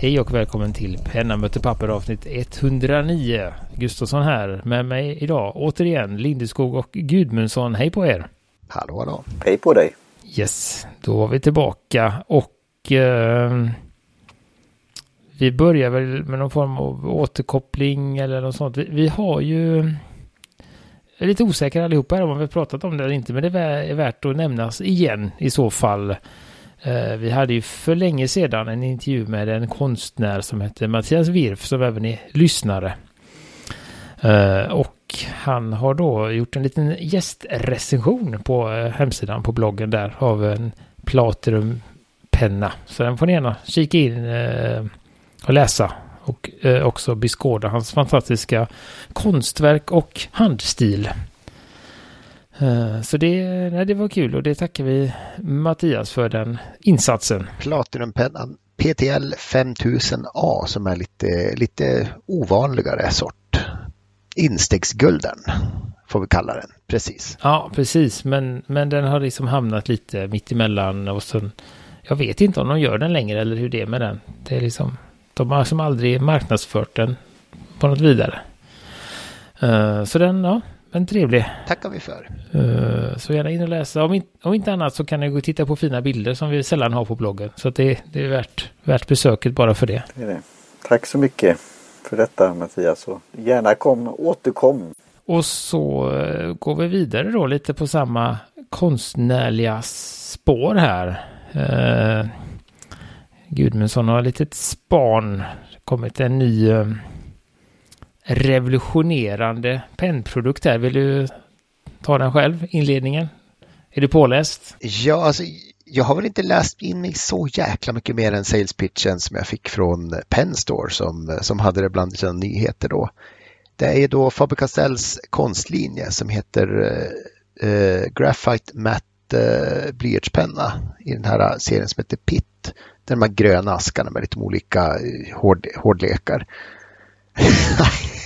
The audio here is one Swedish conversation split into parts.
Hej och välkommen till Penna möter papper avsnitt 109. Gustafsson här med mig idag återigen Lindeskog och Gudmundsson. Hej på er! Hallå hallå! Hej på dig! Yes, då var vi tillbaka och eh, vi börjar väl med någon form av återkoppling eller något sånt. Vi, vi har ju jag är lite osäker allihopa här om vi har pratat om det eller inte, men det är värt att nämnas igen i så fall. Eh, vi hade ju för länge sedan en intervju med en konstnär som hette Mattias Wirf som även är lyssnare. Eh, och han har då gjort en liten gästrecension på eh, hemsidan på bloggen där av en Platinum-penna. Så den får ni gärna kika in eh, och läsa och eh, också beskåda hans fantastiska konstverk och handstil. Eh, så det, nej, det var kul och det tackar vi Mattias för den insatsen. Platinumpennan PTL 5000A som är lite, lite ovanligare sort. Instegsgulden får vi kalla den, precis. Ja, precis, men, men den har liksom hamnat lite mitt emellan och sen jag vet inte om de gör den längre eller hur det är med den. Det är liksom, de har som aldrig marknadsfört den på något vidare. Uh, så den, ja, men trevlig. Tackar vi för. Uh, så gärna in och läsa. Om, in, om inte annat så kan ni gå och titta på fina bilder som vi sällan har på bloggen. Så det, det är värt, värt besöket bara för det. det, det. Tack så mycket för detta Mattias. Och gärna kom, återkom. Och så uh, går vi vidare då lite på samma konstnärliga spår här. Uh, Gudmundsson har ett litet span. kommit en ny revolutionerande pennprodukt här. Vill du ta den själv, inledningen? Är du påläst? Ja, alltså jag har väl inte läst in mig så jäkla mycket mer än sales pitchen som jag fick från Pennstore som, som hade det bland sina nyheter då. Det är då Faber-Castells konstlinje som heter eh, eh, Graphite Matte eh, blyertspenna i den här serien som heter Pitt. De här gröna askarna med lite olika eh, hård, hårdlekar.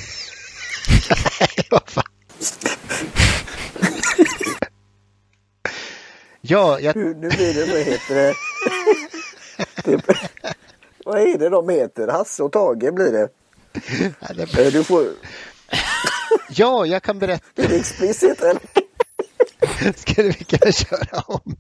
vad fan. ja, jag... Nu, nu blir det, vad heter det? det vad är det de heter? Hasse och Tage blir det. Eh, du får... ja, jag kan berätta. Är det explicit eller? Ska vi kunna köra om?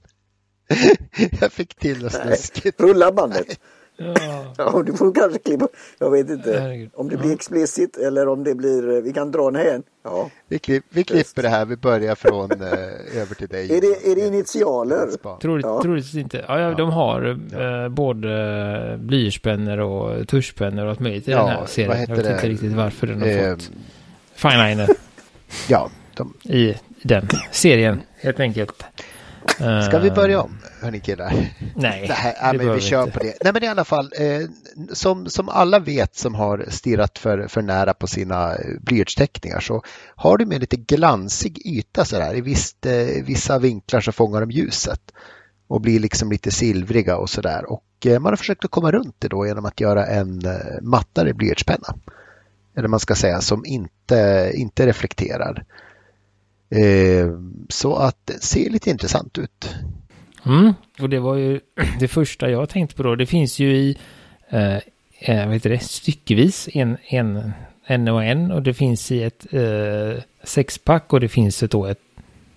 jag fick till något snuskigt. Rulla bandet. Ja. ja, du får kanske klippa. Jag vet inte Herregud. om det blir explicit eller om det blir, vi kan dra den här. Ja. Vi, klipp, vi klipper det här, vi börjar från eh, över till dig. Är det, är det initialer? Troligt, ja. Troligtvis inte. Ja, ja, de har eh, både blyertspennor och tuschpennor och allt möjligt i ja, den här serien. Jag vet det? inte riktigt varför den har eh, fått fineliner. Ja, de... i den serien helt enkelt. Ska vi börja om, hörni killar? Nej, Nej men vi kör inte. på det. Nej, men i alla fall, eh, som, som alla vet som har stirrat för, för nära på sina blyertsteckningar så har du med lite glansig yta så där. I visst, eh, vissa vinklar så fångar de ljuset och blir liksom lite silvriga och sådär. Och eh, man har försökt att komma runt det då genom att göra en eh, mattare blyertspenna. Eller man ska säga som inte, inte reflekterar. Eh, så att det ser lite intressant ut. Mm, och det var ju det första jag tänkte på då. Det finns ju i eh, eh, vad heter det, styckevis en, en, en och en och det finns i ett eh, sexpack och det finns då ett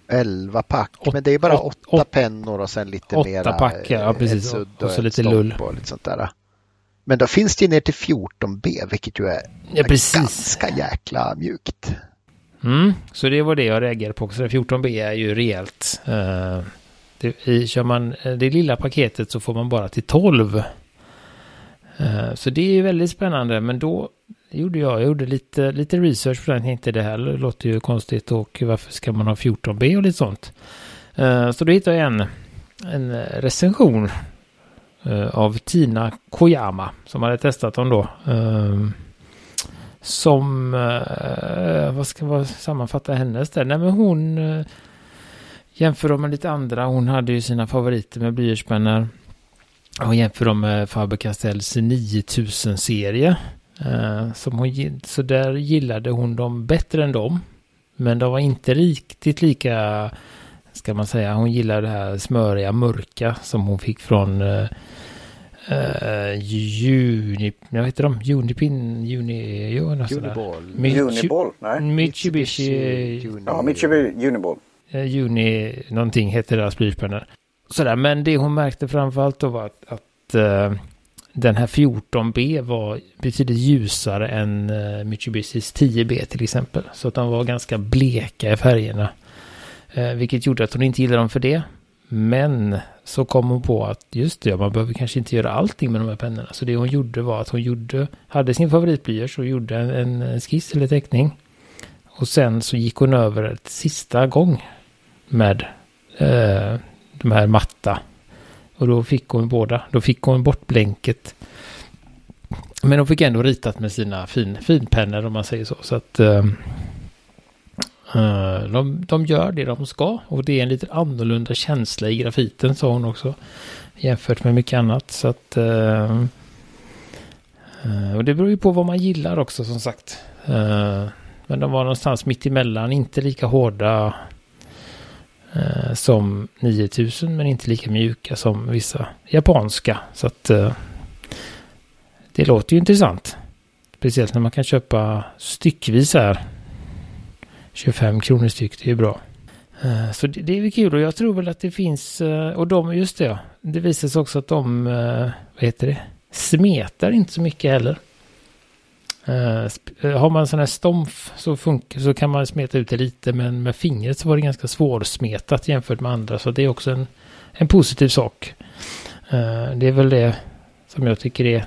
Elva pack, åt, men det är bara åt, åtta åt, pennor och sen lite åtta mera. pack, ja precis. Och, och, så lite lull. Och lite sånt där. Men då finns det ner till 14B, vilket ju är ja, ganska jäkla mjukt. Mm, så det var det jag reagerade på också. 14B är ju rejält. Uh, det, i, kör man eh, det lilla paketet så får man bara till 12. Uh, eh, så det är ju väldigt spännande. Men då gjorde jag, jag gjorde lite, lite research på den. Jag tänkte det här låter ju konstigt och varför ska man ha 14B och lite sånt. Uh, så då hittade jag en, en recension av Tina Koyama som hade testat dem då som, eh, eh, vad ska man sammanfatta hennes där? Nej men hon eh, jämför dem med lite andra. Hon hade ju sina favoriter med blyertspennor. Och jämför dem med Faber-Castells 9000-serie. Eh, som hon, så där gillade hon dem bättre än dem. Men de var inte riktigt lika, ska man säga, hon gillade det här smöriga mörka som hon fick från eh, Uh, Juni, vad heter de? Unipin, Uni, jo, Uniball. Uniball, nej. Mitsubishi. Uni. Ja, Mitsubishi Uniball. Uh, Uni, någonting heter deras blyertspennor. Sådär, men det hon märkte framförallt då var att, att uh, den här 14B var betydligt ljusare än uh, Mitsubishis 10B till exempel. Så att de var ganska bleka i färgerna. Uh, vilket gjorde att hon inte gillade dem för det. Men så kom hon på att just det, man behöver kanske inte göra allting med de här pennorna. Så det hon gjorde var att hon gjorde, hade sin favoritblyerts och gjorde en, en skiss eller teckning. Och sen så gick hon över ett sista gång med eh, de här matta. Och då fick hon båda. Då fick hon bort blänket. Men hon fick ändå ritat med sina fin, finpennor om man säger så. Så att eh, Eh, de, de gör det de ska och det är en lite annorlunda känsla i grafiten sa hon också. Jämfört med mycket annat. Så att, uh, och det beror ju på vad man gillar också som sagt. Uh, men de var någonstans mitt emellan, inte lika hårda som 9000 men inte lika mjuka som vissa japanska. Så att det låter ju intressant. Speciellt när man kan köpa styckvis här 25 kronor styck, det är bra. Eh, så det, det är kul och jag tror väl att det finns, eh, och de, just det, det visar sig också att de, eh, vad heter det, smetar inte så mycket heller. Har man sån här stomf så, funkar, så kan man smeta ut det lite, men med fingret så var det ganska svårsmetat jämfört med andra, så det är också en, en positiv sak. Det är väl det som jag tycker är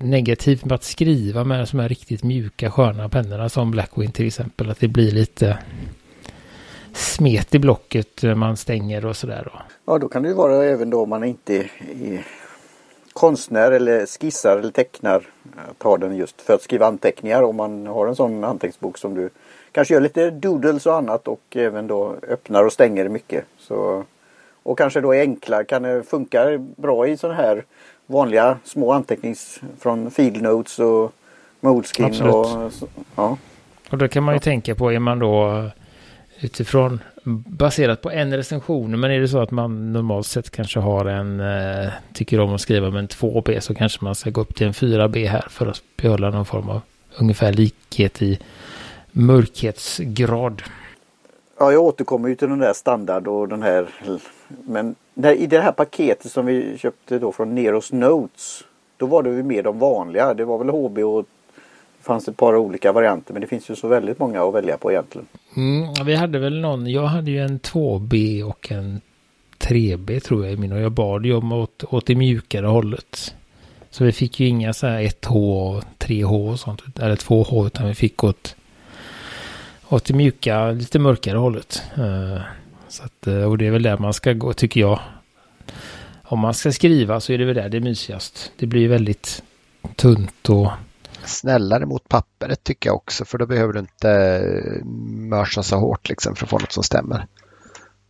negativt med att skriva med de här riktigt mjuka sköna pennorna som Blackwing till exempel. Att det blir lite smet i blocket när man stänger och sådär. Ja, då kan det ju vara även då om man inte är konstnär eller skissar eller tecknar. Tar den just för att skriva anteckningar om man har en sån anteckningsbok som du kanske gör lite doodles och annat och även då öppnar och stänger mycket. Så, och kanske då är enkla, kan det funka bra i sån här vanliga små antecknings från field notes och Moleskin. Och, ja. och då kan man ju ja. tänka på, är man då utifrån baserat på en recension, men är det så att man normalt sett kanske har en, eh, tycker om att skriva med en 2B så kanske man ska gå upp till en 4B här för att behålla någon form av ungefär likhet i mörkhetsgrad. Ja, jag återkommer ju till den där standard och den här men när, i det här paketet som vi köpte då från Neros Notes då var det ju mer de vanliga. Det var väl HB och det fanns ett par olika varianter men det finns ju så väldigt många att välja på egentligen. Mm, vi hade väl någon, jag hade ju en 2B och en 3B tror jag i min och jag bad ju om åt, åt det mjukare hållet. Så vi fick ju inga så här 1H och 3H och sånt, eller 2H utan vi fick åt, åt det mjuka, lite mörkare hållet. Uh, så att, eh, och det är väl där man ska gå tycker jag. Om man ska skriva så är det väl där det är mysigast. Det blir väldigt tunt och snällare mot pappret tycker jag också för då behöver du inte eh, mörsa så hårt liksom för att få något som stämmer.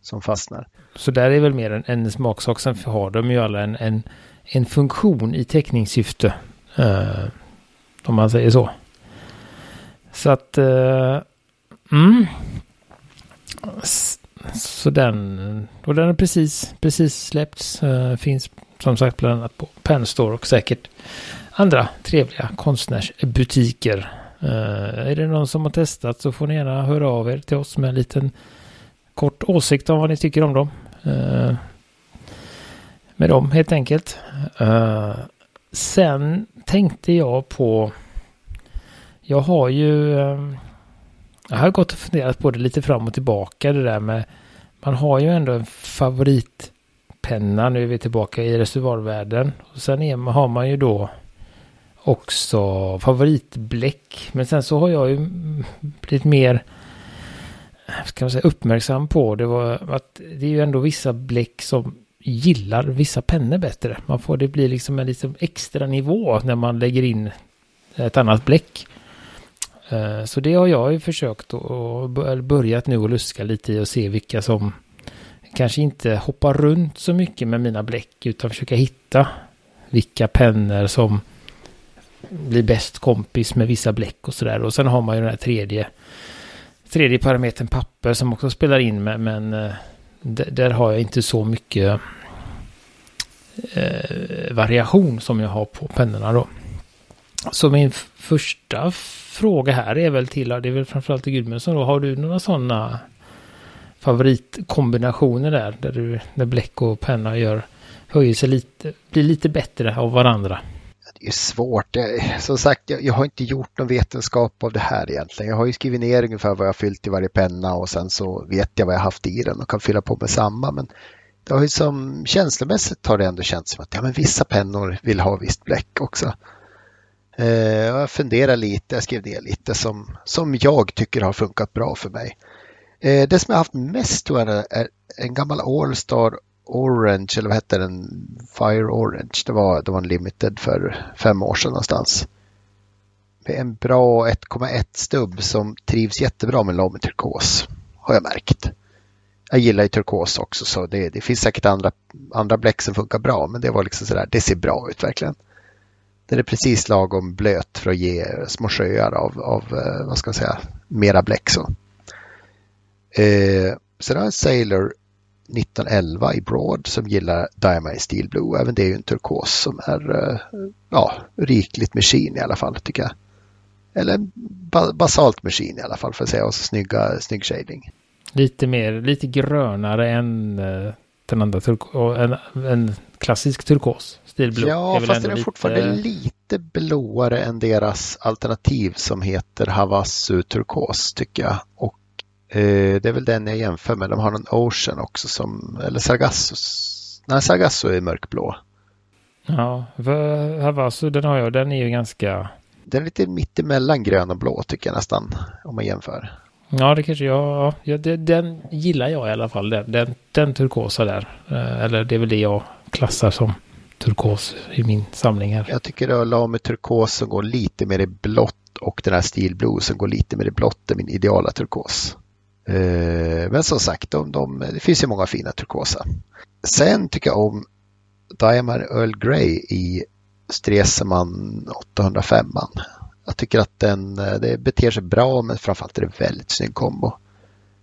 Som fastnar. Så där är väl mer en, en smaksak. Sen har de ju alla en, en, en funktion i teckningssyfte. Uh, om man säger så. Så att... Uh, mm. Så den, och den har precis, precis släppts. Uh, finns som sagt bland annat på Penstore och säkert andra trevliga konstnärsbutiker. Uh, är det någon som har testat så får ni gärna höra av er till oss med en liten kort åsikt om vad ni tycker om dem. Uh, med dem helt enkelt. Uh, sen tänkte jag på, jag har ju jag har gått och funderat på det lite fram och tillbaka det där med man har ju ändå en favoritpenna. Nu är vi tillbaka i reservoarvärlden. Och sen är, har man ju då också favoritbläck. Men sen så har jag ju blivit mer ska man säga, uppmärksam på det var att det är ju ändå vissa bläck som gillar vissa pennor bättre. Man får det blir liksom en liksom extra nivå när man lägger in ett annat bläck. Eh, så det har jag ju försökt och börjat nu att luska lite i och se vilka som kanske inte hoppar runt så mycket med mina bläck utan försöka hitta vilka pennor som blir bäst kompis med vissa bläck och sådär. Och sen har man ju den här tredje, tredje parametern papper som också spelar in med, men eh, där har jag inte så mycket eh, variation som jag har på pennorna då. Så min första fråga här är väl till, det är väl framförallt till Gudmundsson då, har du några sådana favoritkombinationer där, där du, när bläck och penna gör, höjer sig lite, blir lite bättre av varandra? Det är svårt. Som sagt, jag, jag, har inte gjort någon vetenskap av det här egentligen. Jag har ju skrivit ner ungefär vad jag fyllt i varje penna och sen så vet jag vad jag haft i den och kan fylla på med samma. Men det har ju som känslomässigt har det ändå känts som att ja, men vissa pennor vill ha visst bläck också. Eh, jag funderar lite, jag skrev ner lite som, som jag tycker har funkat bra för mig. Eh, det som jag haft mest tror jag är en gammal Allstar Orange, eller vad hette den? Fire Orange. Det var, det var en limited för fem år sedan någonstans. Med en bra 1,1 stubb som trivs jättebra med lång turkos. Har jag märkt. Jag gillar ju turkos också så det, det finns säkert andra, andra bläck som funkar bra men det var liksom sådär, det ser bra ut verkligen. Den är precis lagom blöt för att ge små sjöar av, av eh, vad ska man säga, mera bläck så. Eh, sen har jag en Sailor 1911 i Broad som gillar Diamond Steel Blue. Även det är ju en turkos som är eh, ja, rikligt maskin i alla fall tycker jag. Eller basalt basalt maskin i alla fall för att säga och så snygga, snygg shading. Lite mer, lite grönare än eh, den andra turkos, en, en klassisk turkos. Steel Blue. Ja, fast den är lite... fortfarande lite blåare än deras alternativ som heter Havasu turkos tycker jag. Och Eh, det är väl den jag jämför med. De har någon Ocean också som, eller Sargasso. Nej, Sargasso är mörkblå. Ja, för Havasu den har jag, den är ju ganska... Den är lite mittemellan grön och blå tycker jag nästan, om man jämför. Ja, det kanske jag, ja, den gillar jag i alla fall, den, den, den turkosa där. Eh, eller det är väl det jag klassar som turkos i min samling här. Jag tycker det la med turkos som går lite mer i blått och den här Steel Blue som går lite mer i blått är min ideala turkos. Eh, men som sagt, de, de, det finns ju många fina turkosa. Sen tycker jag om Diamond Earl Grey i Stresemann 805. Jag tycker att den eh, det beter sig bra men framförallt är det väldigt snygg kombo.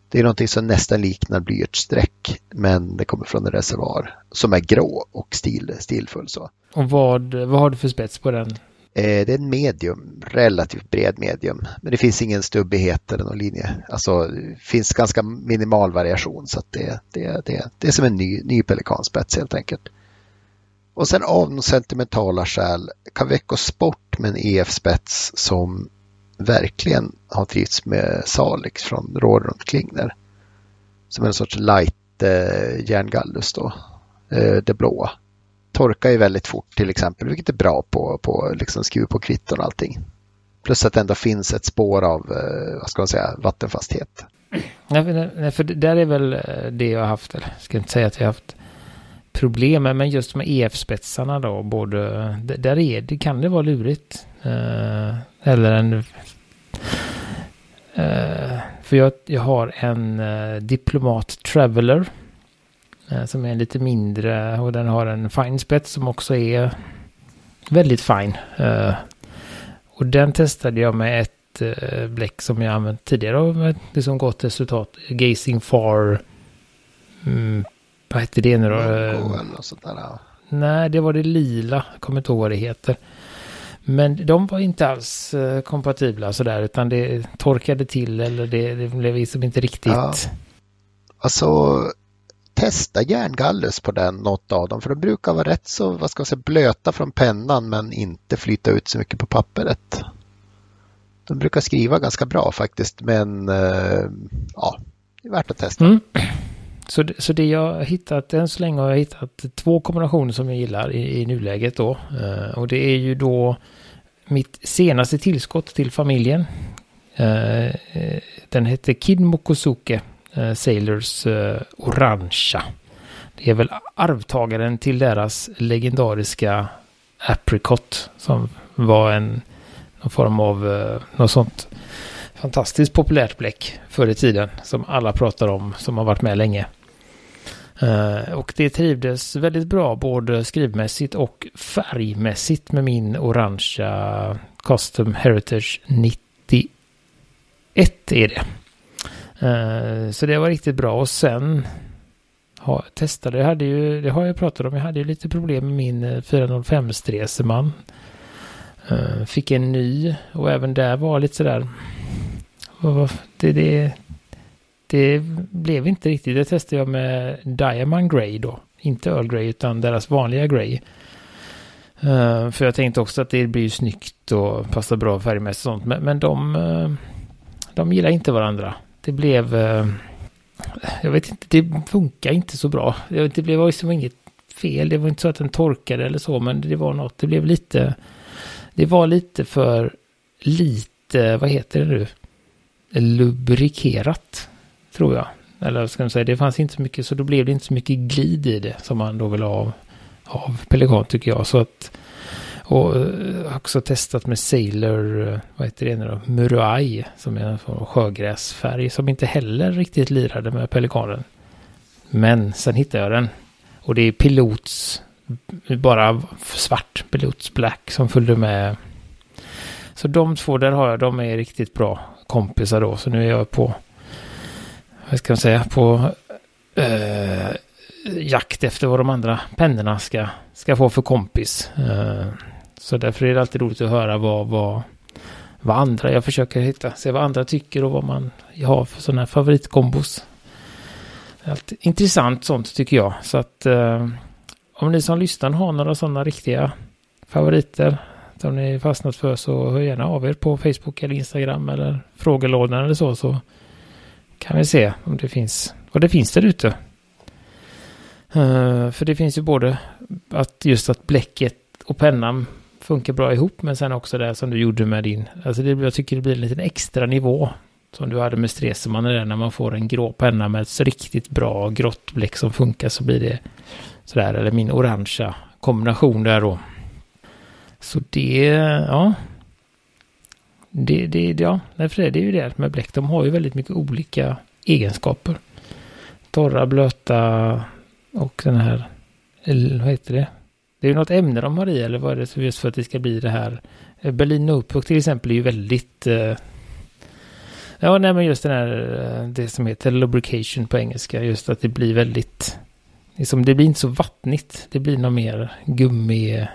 Det är någonting som nästan liknar blyertssträck men det kommer från en reservoar som är grå och stil, stilfull. Så. Och vad, vad har du för spets på den? Eh, det är en medium, relativt bred medium. Men det finns ingen stubbighet eller någon linje. Alltså det finns ganska minimal variation så det, det, det, det är som en ny, ny pelikanspets helt enkelt. Och sen av sentimentala skäl, Caveco Sport med en EF-spets som verkligen har trivts med Salix från Rådrunt Klingner. Som är en sorts light eh, järngallus då, eh, det blåa torkar ju väldigt fort till exempel, vilket är bra på, på liksom skruv på kvitton och allting. Plus att det ändå finns ett spår av, eh, vad ska man säga, vattenfasthet. Nej, för där är väl eh, det jag har haft, eller jag ska inte säga att jag har haft problem med, men just med EF-spetsarna då, både, där är det, kan det vara lurigt. Eh, eller en... Uh, för jag, jag har en uh, Diplomat Traveler Eh, som är lite mindre och den har en fine spets som också är väldigt fin. Eh, och den testade jag med ett eh, bläck som jag använt tidigare och med liksom gott resultat. Gazing Far. Mm, vad hette det nu då? Nej, det var det lila. Jag kommer inte ihåg vad det heter. Men de var inte alls kompatibla sådär utan det torkade till eller det, det blev liksom inte riktigt. Ja. Alltså testa järngallus på den, något av dem, för de brukar vara rätt så vad ska man säga, blöta från pennan men inte flyta ut så mycket på pappret. De brukar skriva ganska bra faktiskt, men eh, ja, det är värt att testa. Mm. Så, det, så det jag har hittat, än så länge har jag hittat två kombinationer som jag gillar i, i nuläget då. Eh, och det är ju då mitt senaste tillskott till familjen. Eh, eh den heter Kid Mokosuke eh, Sailors eh, orangea. Det är väl arvtagaren till deras legendariska Apricot som var en någon form av eh, något sånt fantastiskt populärt bläck förr i tiden som alla pratar om som har varit med länge. Eh, och det trivdes väldigt bra både skrivmässigt och färgmässigt med min orangea Custom Heritage 91 är det. Eh, så det var riktigt bra och sen ha, testade. Jag hade ju, det har jag pratat om, jag hade ju lite problem med min eh, 405 Streseman. Fick en ny och även där var lite sådär. Det, det, det blev inte riktigt. Det testade jag med Diamond Grey då. Inte Earl Grey utan deras vanliga Grey. Uh, för jag tänkte också att det blir snyggt och passar bra färgmässigt och sånt. Men, men de, uh, de gillar inte varandra. Det blev... Uh, jag vet inte, det funkar inte så bra. Det blev liksom inget fel. Det var inte så att den torkade eller så, men det var något. Det blev lite... Det var lite för lite, vad heter det nu? Lubrikerat, tror jag. Eller ska man säga, det fanns inte så mycket, så då blev det inte så mycket glid i det som man då vill ha av pelikan tycker jag. Så att, och har också testat med Sailor, eh, vad heter det nu då, Murai, som är en sjögräsfärg som inte heller riktigt lirade med pelikanen. Men sen hittade jag den. Och det är Pilots, bara svart Pilots Black som följde med. Så de två där har jag, de är riktigt bra kompisar då. Så nu är jag på, vad ska man säga, på eh, jakt efter vad de andra pennorna ska, ska få för kompis. Eh, så därför är det alltid roligt att höra vad, vad, vad andra, jag försöker hitta, se vad andra tycker och vad man har för sådana här favoritkombos. Allt intressant sånt tycker jag. Så att eh, om ni som lyssnar har några sådana riktiga favoriter som ni fastnat för så hör gärna av er på Facebook eller Instagram eller frågelådan eller så så kan vi se om det finns vad det finns där ute. Uh, för det finns ju både att just att bläcket och pennan funkar bra ihop, men sen också det som du gjorde med din, alltså det, jag tycker det blir en liten extra nivå som du hade med Stresemann där när man får en grå penna med ett riktigt bra grått bläck som funkar så blir det sådär, eller min orangea kombination där då. Så det, ja. Det, det, ja, därför är det ju det med bläck. De har ju väldigt mycket olika egenskaper. Torra, blöta, och den här, eller vad heter det? Det är ju något ämne de har i eller vad är det just för att det ska bli det här. Eh, Berlin Notebook till exempel är ju väldigt eh, Ja, nej men just den här, eh, det som heter lubrication på engelska, just att det blir väldigt, liksom, det blir inte så vattnigt, det blir något mer gummi.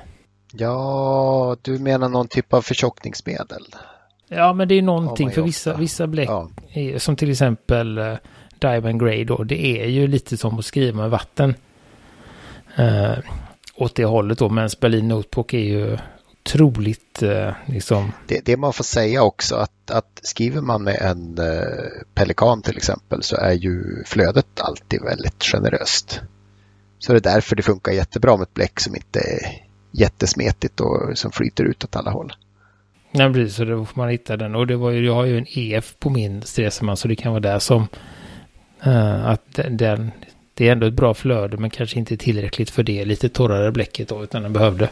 Ja, du menar någon typ av förtjockningsmedel? Ja, men det är någonting för vissa, vissa bläck, ja. som till exempel eh, Diamond Grey då, det är ju lite som att skriva med vatten. Eh, åt det hållet då, medan Berlin Notebook är ju otroligt eh, liksom. Det, det, man får säga också att, att skriver man med en eh, Pelikan till exempel så är ju flödet alltid väldigt generöst. Så det är därför det funkar jättebra med ett bläck som inte är jättesmetigt och som flyter ut åt alla håll. Nej, precis, så då får man hitta den. Och det var ju, jag har ju en EF på min Streseman så det kan vara där som Uh, att den, det är ändå ett bra flöde men kanske inte tillräckligt för det lite torrare bläcket då utan den behövde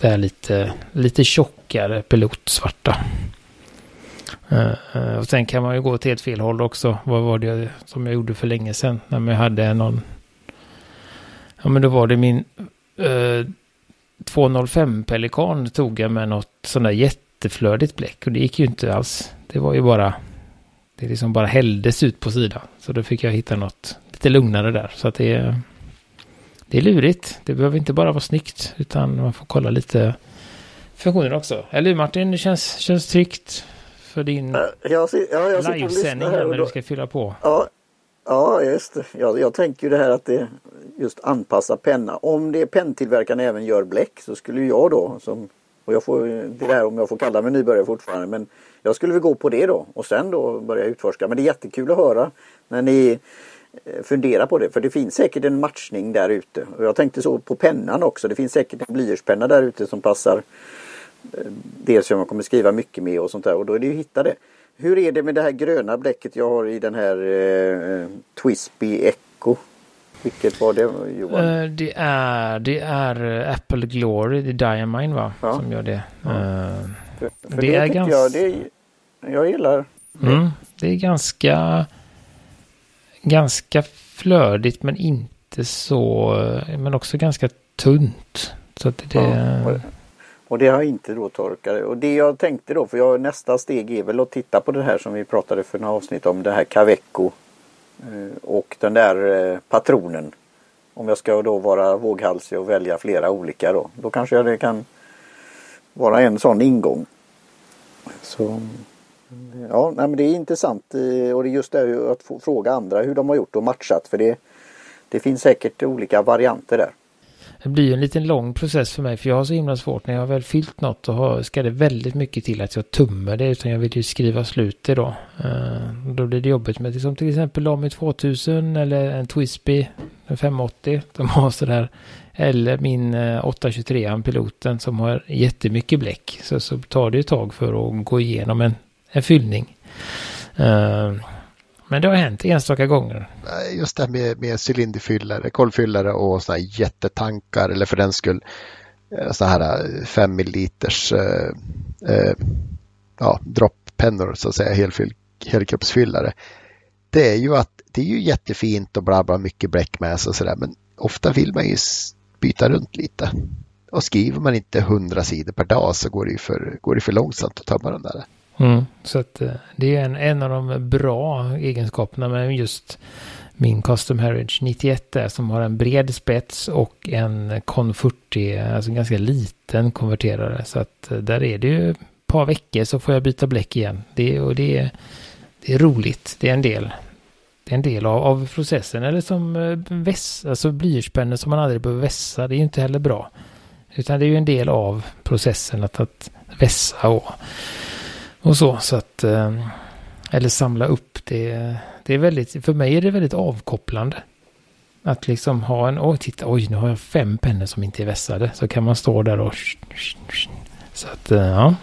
det här lite, lite tjockare pilotsvarta. Uh, uh, och sen kan man ju gå till ett fel håll också. Vad var det som jag gjorde för länge sedan när jag hade någon Ja men då var det min uh, 205 Pelikan tog jag med något sån där jätteflödigt bläck och det gick ju inte alls. Det var ju bara det liksom bara hälldes ut på sidan. Så då fick jag hitta något lite lugnare där. Så att det är, det är lurigt. Det behöver inte bara vara snyggt utan man får kolla lite funktioner också. Eller hur Martin? Det känns, känns tryggt för din jag ser, ja, jag livesändning här när du ska fylla på. Ja, ja just det. Jag, jag tänker ju det här att det just anpassa penna. Om det penntillverkaren även gör bläck så skulle jag då som och jag får, det är om jag får kalla mig nybörjare fortfarande men jag skulle väl gå på det då och sen då börja utforska. Men det är jättekul att höra när ni eh, funderar på det. För det finns säkert en matchning där ute. Och jag tänkte så på pennan också. Det finns säkert en blyertspenna där ute som passar eh, dels som jag kommer skriva mycket med och sånt där. Och då är det ju att hitta det. Hur är det med det här gröna bläcket jag har i den här eh, eh Twisby Echo? Vilket var det Johan? Uh, det är, det är Apple Glory, det är Diamine va? Ja. Som gör det. Ja. Uh, för, för det, det är ganska... Jag, det, jag gillar det. Mm, det är ganska, ganska flödigt men inte så, men också ganska tunt. Så att det, ja, och det har inte då torkat. Och det jag tänkte då, för jag, nästa steg är väl att titta på det här som vi pratade för några avsnitt om, det här Caveco Eh, Eh, och den där eh, patronen. Om jag ska då vara våghalsig och välja flera olika då. Då kanske det kan vara en sån ingång. Så Ja, nej, men det är intressant eh, och det är just det att få fråga andra hur de har gjort och matchat för det, det finns säkert olika varianter där. Det blir ju en liten lång process för mig för jag har så himla svårt när jag har väl fyllt något och har, ska det väldigt mycket till att jag tummar det utan jag vill ju skriva slut det då. Uh, då blir det jobbigt med som till exempel Lamy 2000 eller en Twisby 580. De har sådär eller min eh, 823 piloten som har jättemycket bläck. Så, så tar det ett tag för att gå igenom en, en fyllning. Uh, men det har hänt enstaka gånger. Just det här med, med cylinderfyllare, kolvfyllare och sådana här jättetankar eller för den skull sådana så här eh, 5 milliliters eh, eh, ja, droppennor så att säga, helfyll, helkroppsfyllare. Det är ju att det är ju jättefint och bla bla mycket bläck med sig och sådär men ofta vill man ju byta runt lite. Och skriver man inte 100 sidor per dag så går det ju för, går det för långsamt att tömma den där. Mm, så att eh, det är en, en av de bra egenskaperna med just min Custom Heritage 91 där som har en bred spets och en Con 40, alltså en ganska liten konverterare. Så att eh, där är det ju ett par veckor så får jag byta bläck igen. Det, och det, är, det är roligt, det är en del. Det är en del av, av processen. Eller som eh, väss, alltså blyertspennor som man aldrig behöver vässa, det är ju inte heller bra. Utan det är ju en del av processen att, att vässa och och så. Så att, ehm, eller samla upp det. Det är väldigt, för mig är det väldigt avkopplande. Att liksom ha en, oj titta, oj nu har jag fem pennor som inte är vässade. Så kan man stå där och så att eh, ja.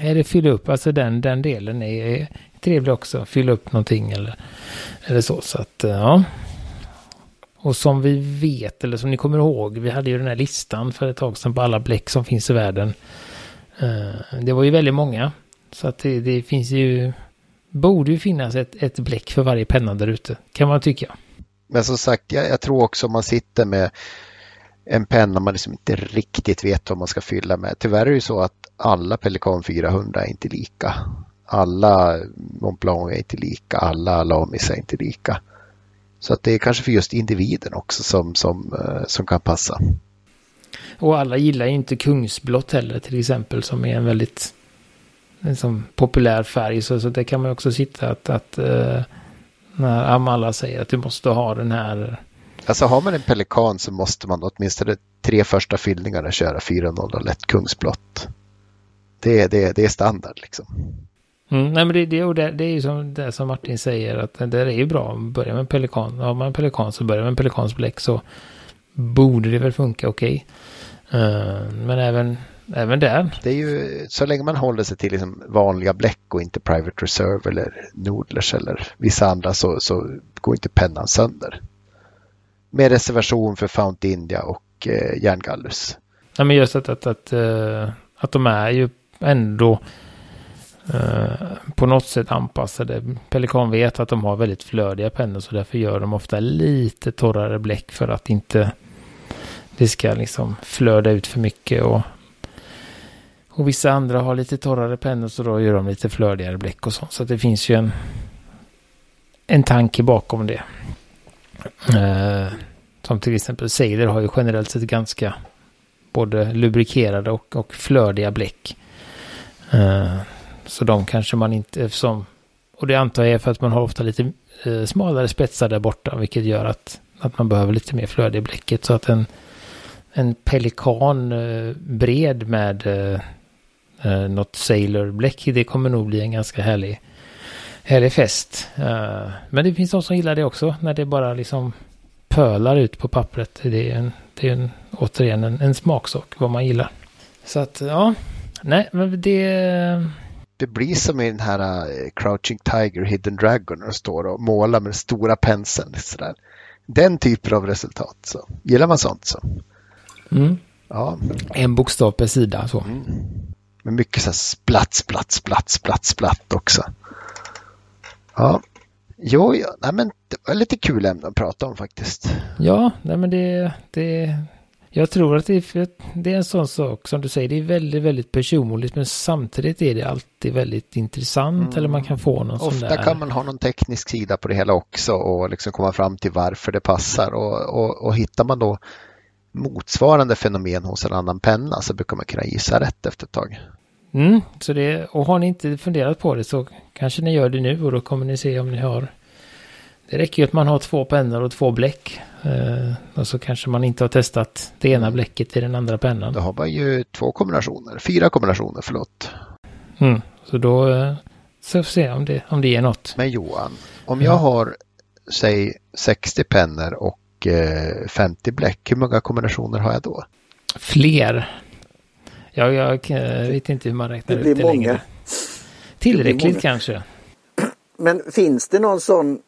Är det fylla upp, alltså den, den delen är trevlig också. Fylla upp någonting eller, eller så. Så att eh, ja. Och som vi vet, eller som ni kommer ihåg, vi hade ju den här listan för ett tag sedan på alla bläck som finns i världen. Eh, det var ju väldigt många. Så att det, det finns ju, borde ju finnas ett, ett bläck för varje penna där ute, kan man tycka. Men som sagt, jag, jag tror också om man sitter med en penna man liksom inte riktigt vet vad man ska fylla med. Tyvärr är det ju så att alla Pelikan 400 är inte lika. Alla Montblanc är inte lika, alla Lamis är inte lika. Så att det är kanske för just individen också som, som, eh, som kan passa. Och alla gillar ju inte kungsblått heller till exempel som är en väldigt liksom, populär färg. Så, så det kan man också sitta att, att uh, när Amalla säger att du måste ha den här. Alltså har man en pelikan så måste man åtminstone tre första fyllningarna köra 4.0 lätt kungsblått. Det, det, det är standard liksom. Mm, nej men det, det, det, det är ju som det som Martin säger att det är ju bra att börja med en pelikan. Har man en pelikan så börjar med en pelikansbläck så borde det väl funka okej. Okay. Eh, men även, även där. Det är ju så länge man håller sig till liksom vanliga bläck och inte Private Reserve eller Nodlers eller vissa andra så, så går inte pennan sönder. Med reservation för Fount India och eh, järngallus. Ja, men just att, att, att, uh, att de är ju ändå Eh, på något sätt anpassade. Pelikan vet att de har väldigt flödiga pennor så därför gör de ofta lite torrare bläck för att inte det ska liksom flöda ut för mycket och, och vissa andra har lite torrare pennor så då gör de lite flödigare bläck och sånt. Så det finns ju en, en tanke bakom det. Eh, som till exempel Seider har ju generellt sett ganska både lubrikerade och, och flödiga bläck. Eh, så de kanske man inte, eftersom, och det antar jag är för att man har ofta lite eh, smalare spetsar där borta, vilket gör att, att man behöver lite mer flöde i bläcket. Så att en en pelikan eh, bred med eh, eh något sailor-bläck, Det kommer nog bli en ganska härlig, härlig fest. Eh, men det finns de som gillar det också när det bara liksom pölar ut på pappret. Det är, en, det är en, återigen en, en smaksak vad man gillar. Så att ja, nej men det... Det blir som i den här Crouching Tiger, Hidden Dragon när de står och målar med stora penseln. Sådär. Den typen av resultat. Så. Gillar man sånt så. Mm. Ja. En bokstav per sida så. Mm. Men mycket så här splatt, splatt, splatt, splatt, splatt också. Ja. Jo, ja. Nej, men det var lite kul ämne att prata om faktiskt. Ja, nej, men det, det Jag tror att det är, det är en sån sak som du säger, det är väldigt, väldigt personligt men samtidigt är det alltid väldigt intressant mm. eller man kan få någon Ofta sån där. kan man ha någon teknisk sida på det hela också och liksom komma fram till varför det passar och, och, och hittar man då motsvarande fenomen hos en annan penna så brukar man kunna gissa rätt efter ett tag. Mm, så det, och har ni inte funderat på det så kanske ni gör det nu och då kommer ni se om ni har det räcker ju att man har två pennor och två bläck. Eh, och så kanske man inte har testat det ena bläcket i den andra pennan. Då har man ju två kombinationer, fyra kombinationer, förlåt. Mm, så då eh, så får vi se om det, om det ger något. Men Johan, om jag har säg 60 pennor och eh, 50 bläck, hur många kombinationer har jag då? Fler. Ja, jag eh, vet inte hur man räknar det ut det många. längre. Tillräckligt kanske. Men finns det någon sån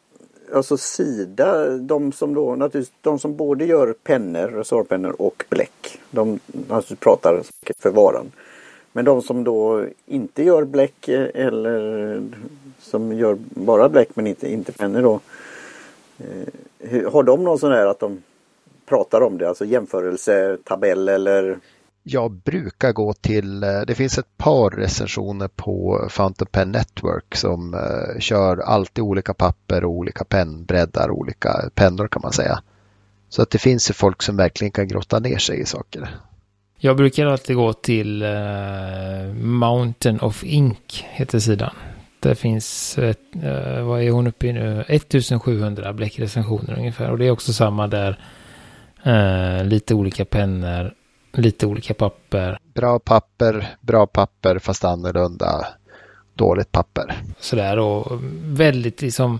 alltså Sida, de som då naturligtvis, de som både gör pennor, resorpennor och bläck. De alltså, pratar för varan. Men de som då inte gör bläck eh, eller som gör bara bläck men inte, inte pennor då. Eh, har de någon sån här att de pratar om det, alltså jämförelsetabell eller jag brukar gå till, eh, det finns ett par recensioner på Fountain Pen Network som uh, kör alltid olika papper och olika pennbreddar, olika pennor kan man säga. Så att det finns ju folk som verkligen kan grotta ner sig i saker. Jag brukar alltid gå till uh, Mountain of Ink, heter sidan. Det finns, ett, uh, vad är hon uppe i nu, 1700 bläckrecensioner ungefär. Och det är också samma där, lite olika pennor lite olika papper. Bra papper, bra papper fast annorlunda. Dåligt papper. Sådär och väldigt liksom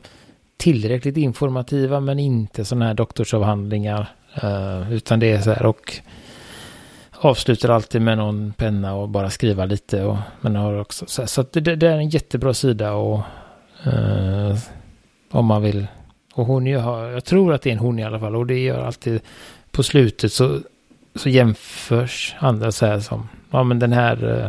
tillräckligt informativa men inte sådana här doktorsavhandlingar. Uh, utan det är så här och avslutar alltid med någon penna och bara skriva lite. Och, men har också så, så det, det, är en jättebra sida och uh, om man vill. Och hon gör, jag tror att det är en hon i alla fall och det gör alltid på slutet så så jämförs andra så här som, ja men den här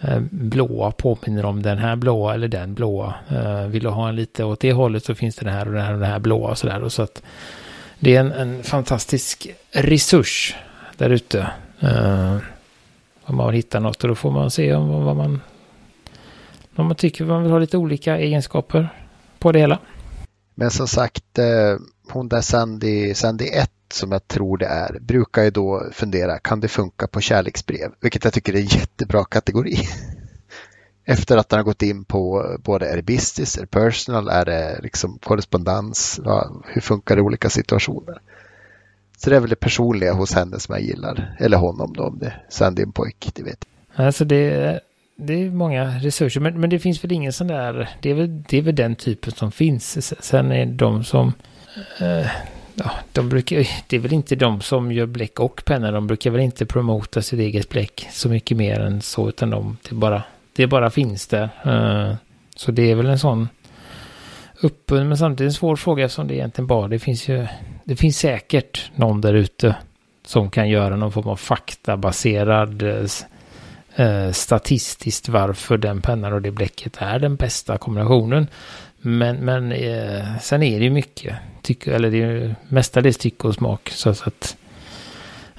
eh, eh, blåa påminner om den här blåa eller den blåa. Eh, vill du ha en lite åt det hållet så finns det den här och den här och den här blåa och så där. Så att det är en, en fantastisk resurs där ute. Eh, om man hittar något och då får man se om vad man, om man tycker man vill ha lite olika egenskaper på det hela. Men som sagt, eh, hon där Sandy, Sandy 1 som jag tror det är, brukar ju då fundera, kan det funka på kärleksbrev? Vilket jag tycker är en jättebra kategori. Efter att han har gått in på både är det business, är det personal, är det liksom korrespondens, ja, hur funkar det i olika situationer? Så det är väl det personliga hos henne som jag gillar, eller honom då om det är en pojk, det vet jag. Alltså det, det är många resurser, men, men det finns väl ingen sån där, det är väl, det är väl den typen som finns. Sen är de som eh, ja, de brukar, det är väl inte de som gör bläck och penna. De brukar väl inte promota sitt eget bläck så mycket mer än så. Utan de, det, bara, det bara finns där. Uh, så det är väl en sån öppen men samtidigt en svår fråga som det egentligen bara, det finns ju, det finns säkert någon där ute som kan göra någon form av faktabaserad uh, statistiskt varför den pennan och det bläcket är den bästa kombinationen. Men, men eh, sen är det ju mycket, tyck, eller det är ju mestadels tycke och smak. Så, så att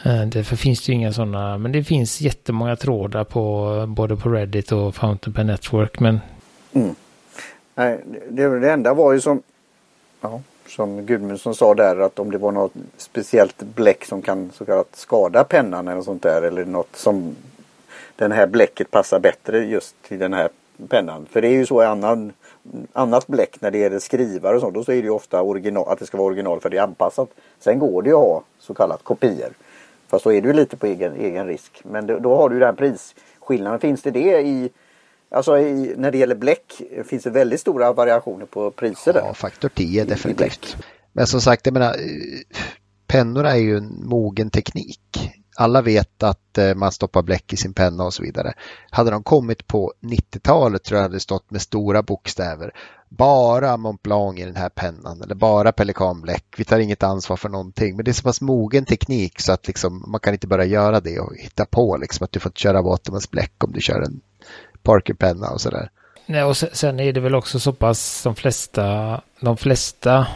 eh, därför finns det ju inga sådana, men det finns jättemånga trådar på både på Reddit och Fountain Pen Network. Men... Mm. Nej, det, det enda var ju som, ja, som Gudmundsson sa där att om det var något speciellt bläck som kan så kallat skada pennan eller sånt där eller något som den här bläcket passar bättre just till den här pennan. För det är ju så i annan annat bläck när det gäller skrivare och sånt. Då så är det ju ofta original, att det ska vara original för det är anpassat. Sen går det ju att ha så kallat kopior. Fast då är det ju lite på egen, egen risk. Men då, då har du den prisskillnaden. Finns det det i Alltså i, när det gäller bläck finns det väldigt stora variationer på priser där. Ja, faktor 10 definitivt. Men som sagt, jag menar, pennor är ju en mogen teknik alla vet att eh, man stoppar bläck i sin penna och så vidare. Hade de kommit på 90-talet tror jag hade stått med stora bokstäver. Bara Mont Blanc i den här pennan eller bara pelikanbläck. Vi tar inget ansvar för någonting. Men det är så pass mogen teknik så att liksom, man kan inte bara göra det och hitta på liksom, att du får inte köra Watermans bläck om du kör en Parker-penna och sådär. Nej, och sen är det väl också så pass de flesta, de flesta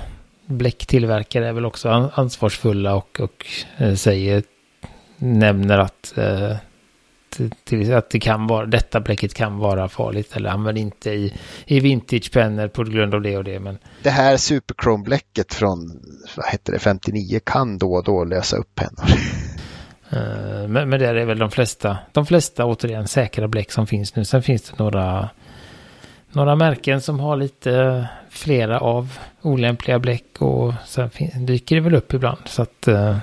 bläcktillverkare är väl också ansvarsfulla och, och eh, säger, nämner att, eh, till, att det kan vara, detta bläcket kan vara farligt eller använd inte i, i vintagepennor på grund av det och det. Men... Det här superchrome-bläcket från vad heter det, 59 kan då och då lösa upp pennor. Eh, men, men där är väl de flesta, de flesta återigen säkra bläck som finns nu. Sen finns det några, några märken som har lite flera av olämpliga bläck och sen dyker det väl upp ibland. Så att uh,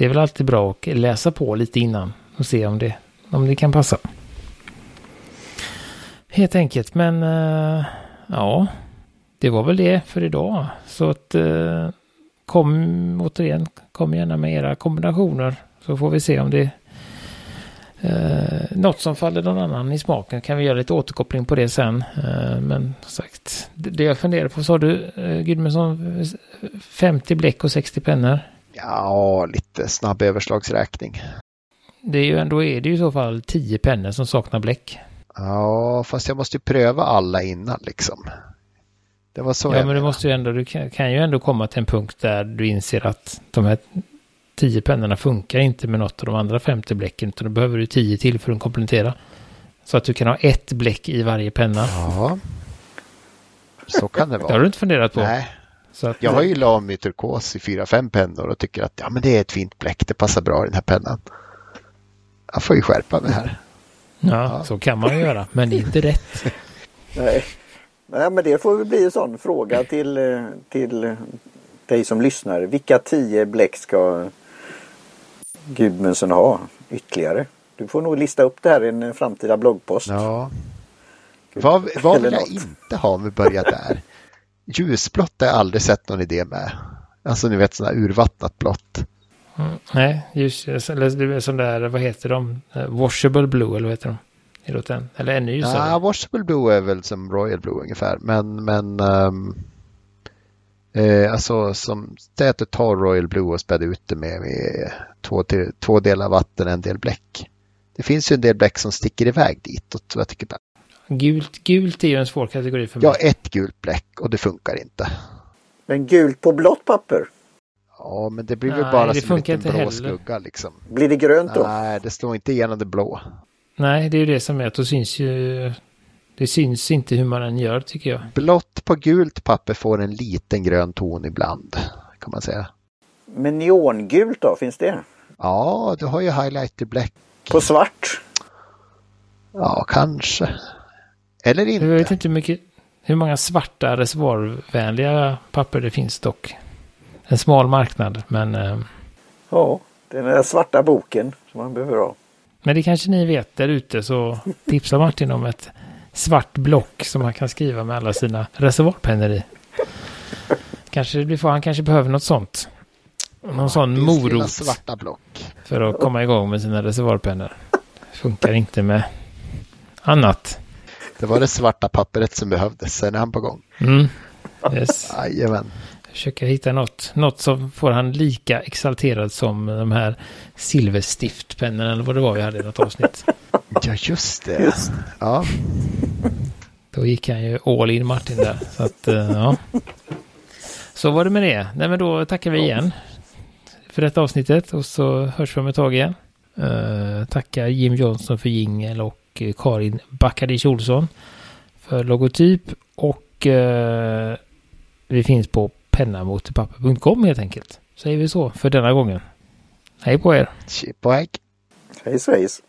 det är väl alltid bra att läsa på lite innan och se om det, om det kan passa. Helt enkelt, men eh, ja, det var väl det för idag. Så att eh, kom återigen, kom gärna med era kombinationer så får vi se om det är eh, något som faller någon annan i smaken. Kan vi göra lite återkoppling på det sen. Eh, men sagt, det, det jag funderar på, sa du eh, Gudmundsson, eh, 50 bläck och 60 pennor? Ja, lite snabb överslagsräkning. Det är ju ändå, är det ju i så fall 10 pennor som saknar bläck. Ja, fast jag måste ju pröva alla innan liksom. Det var så Ja, men du måste ju ändå, du kan, kan, ju ändå komma till en punkt där du inser att de här tio pennorna funkar inte med något av de andra 50 bläcken, utan då behöver du tio till för att komplettera. Så att du kan ha ett bläck i varje penna. Ja, så kan det vara. Det har du inte funderat på. Nej. Att, jag har ju Lamy turkos i fyra, fem pennor och tycker att ja, men det är ett fint bläck, det passar bra i den här pennan. Jag får ju skärpa mig här. Ja, ja. så kan man ju göra, men det är inte rätt. Nej. Nej, men det får väl bli en sån fråga till, eh, till dig som lyssnar. Vilka tio bläck ska Gudmundsen ha ytterligare? Du får nog lista upp det här i en framtida bloggpost. Ja. Vad, vad vill jag inte ha om vi börjar där? Ljusblått har jag aldrig sett någon idé med. Alltså ni vet sådana urvattnat blått. Mm, nej, ljus, eller som där, vad heter de? Eh, washable blue eller vad heter de? Är den? Eller ännu ljusare? Ja, Washable Blue är väl som Royal Blue ungefär. Men, men um, eh, alltså som det är att ta Royal Blue och späda ut det med, med två, till, två delar vatten och en del bläck. Det finns ju en del bläck som sticker iväg ditåt. Jag tycker Gult, gult är ju en svår kategori för mig. Ja, ett gult bläck och det funkar inte. Men gult på blått papper? Ja, men det blir väl bara som en liten blå heller. skugga liksom. Blir det grönt då? Nej, det slår inte igenom det blå. Nej, det är ju det som är att då syns ju... Det syns inte hur man än gör tycker jag. Blått på gult papper får en liten grön ton ibland kan man säga. Men neongult då, finns det? Ja, du har ju highlighter black. På svart? Ja, kanske. Eller inte. Jag vet inte hur, mycket, hur många svarta reservoarvänliga papper det finns dock. En smal marknad, men... Eh... Ja, den där svarta boken som man behöver ha. Men det kanske ni vet där ute så tipsar Martin om ett svart block som han kan skriva med alla sina reservoarpennor i. Kanske det blir han kanske behöver något sånt. Någon ja, sån morot. svarta block. För att komma igång med sina reservoarpennor. Funkar inte med annat. Det var det svarta pappret som behövdes, sen är han på gång. Mm. Yes. Jajamän försöka hitta något, något som får han lika exalterad som de här silverstiftpennorna eller vad det var vi hade i något avsnitt. Ja, just det. Just. Ja. Då gick han ju all in Martin där. Så att, eh, ja. Så var det med det. Nej, men då tackar vi igen för detta avsnittet och så hörs vi om ett tag igen. Uh, tackar Jim Johnson för jingel och Karin Backadic Olsson för logotyp och uh, vi finns på pennamotorpapper.com helt enkelt. Säger vi så för denna gången. Hej på er! Chip och Hej svejs!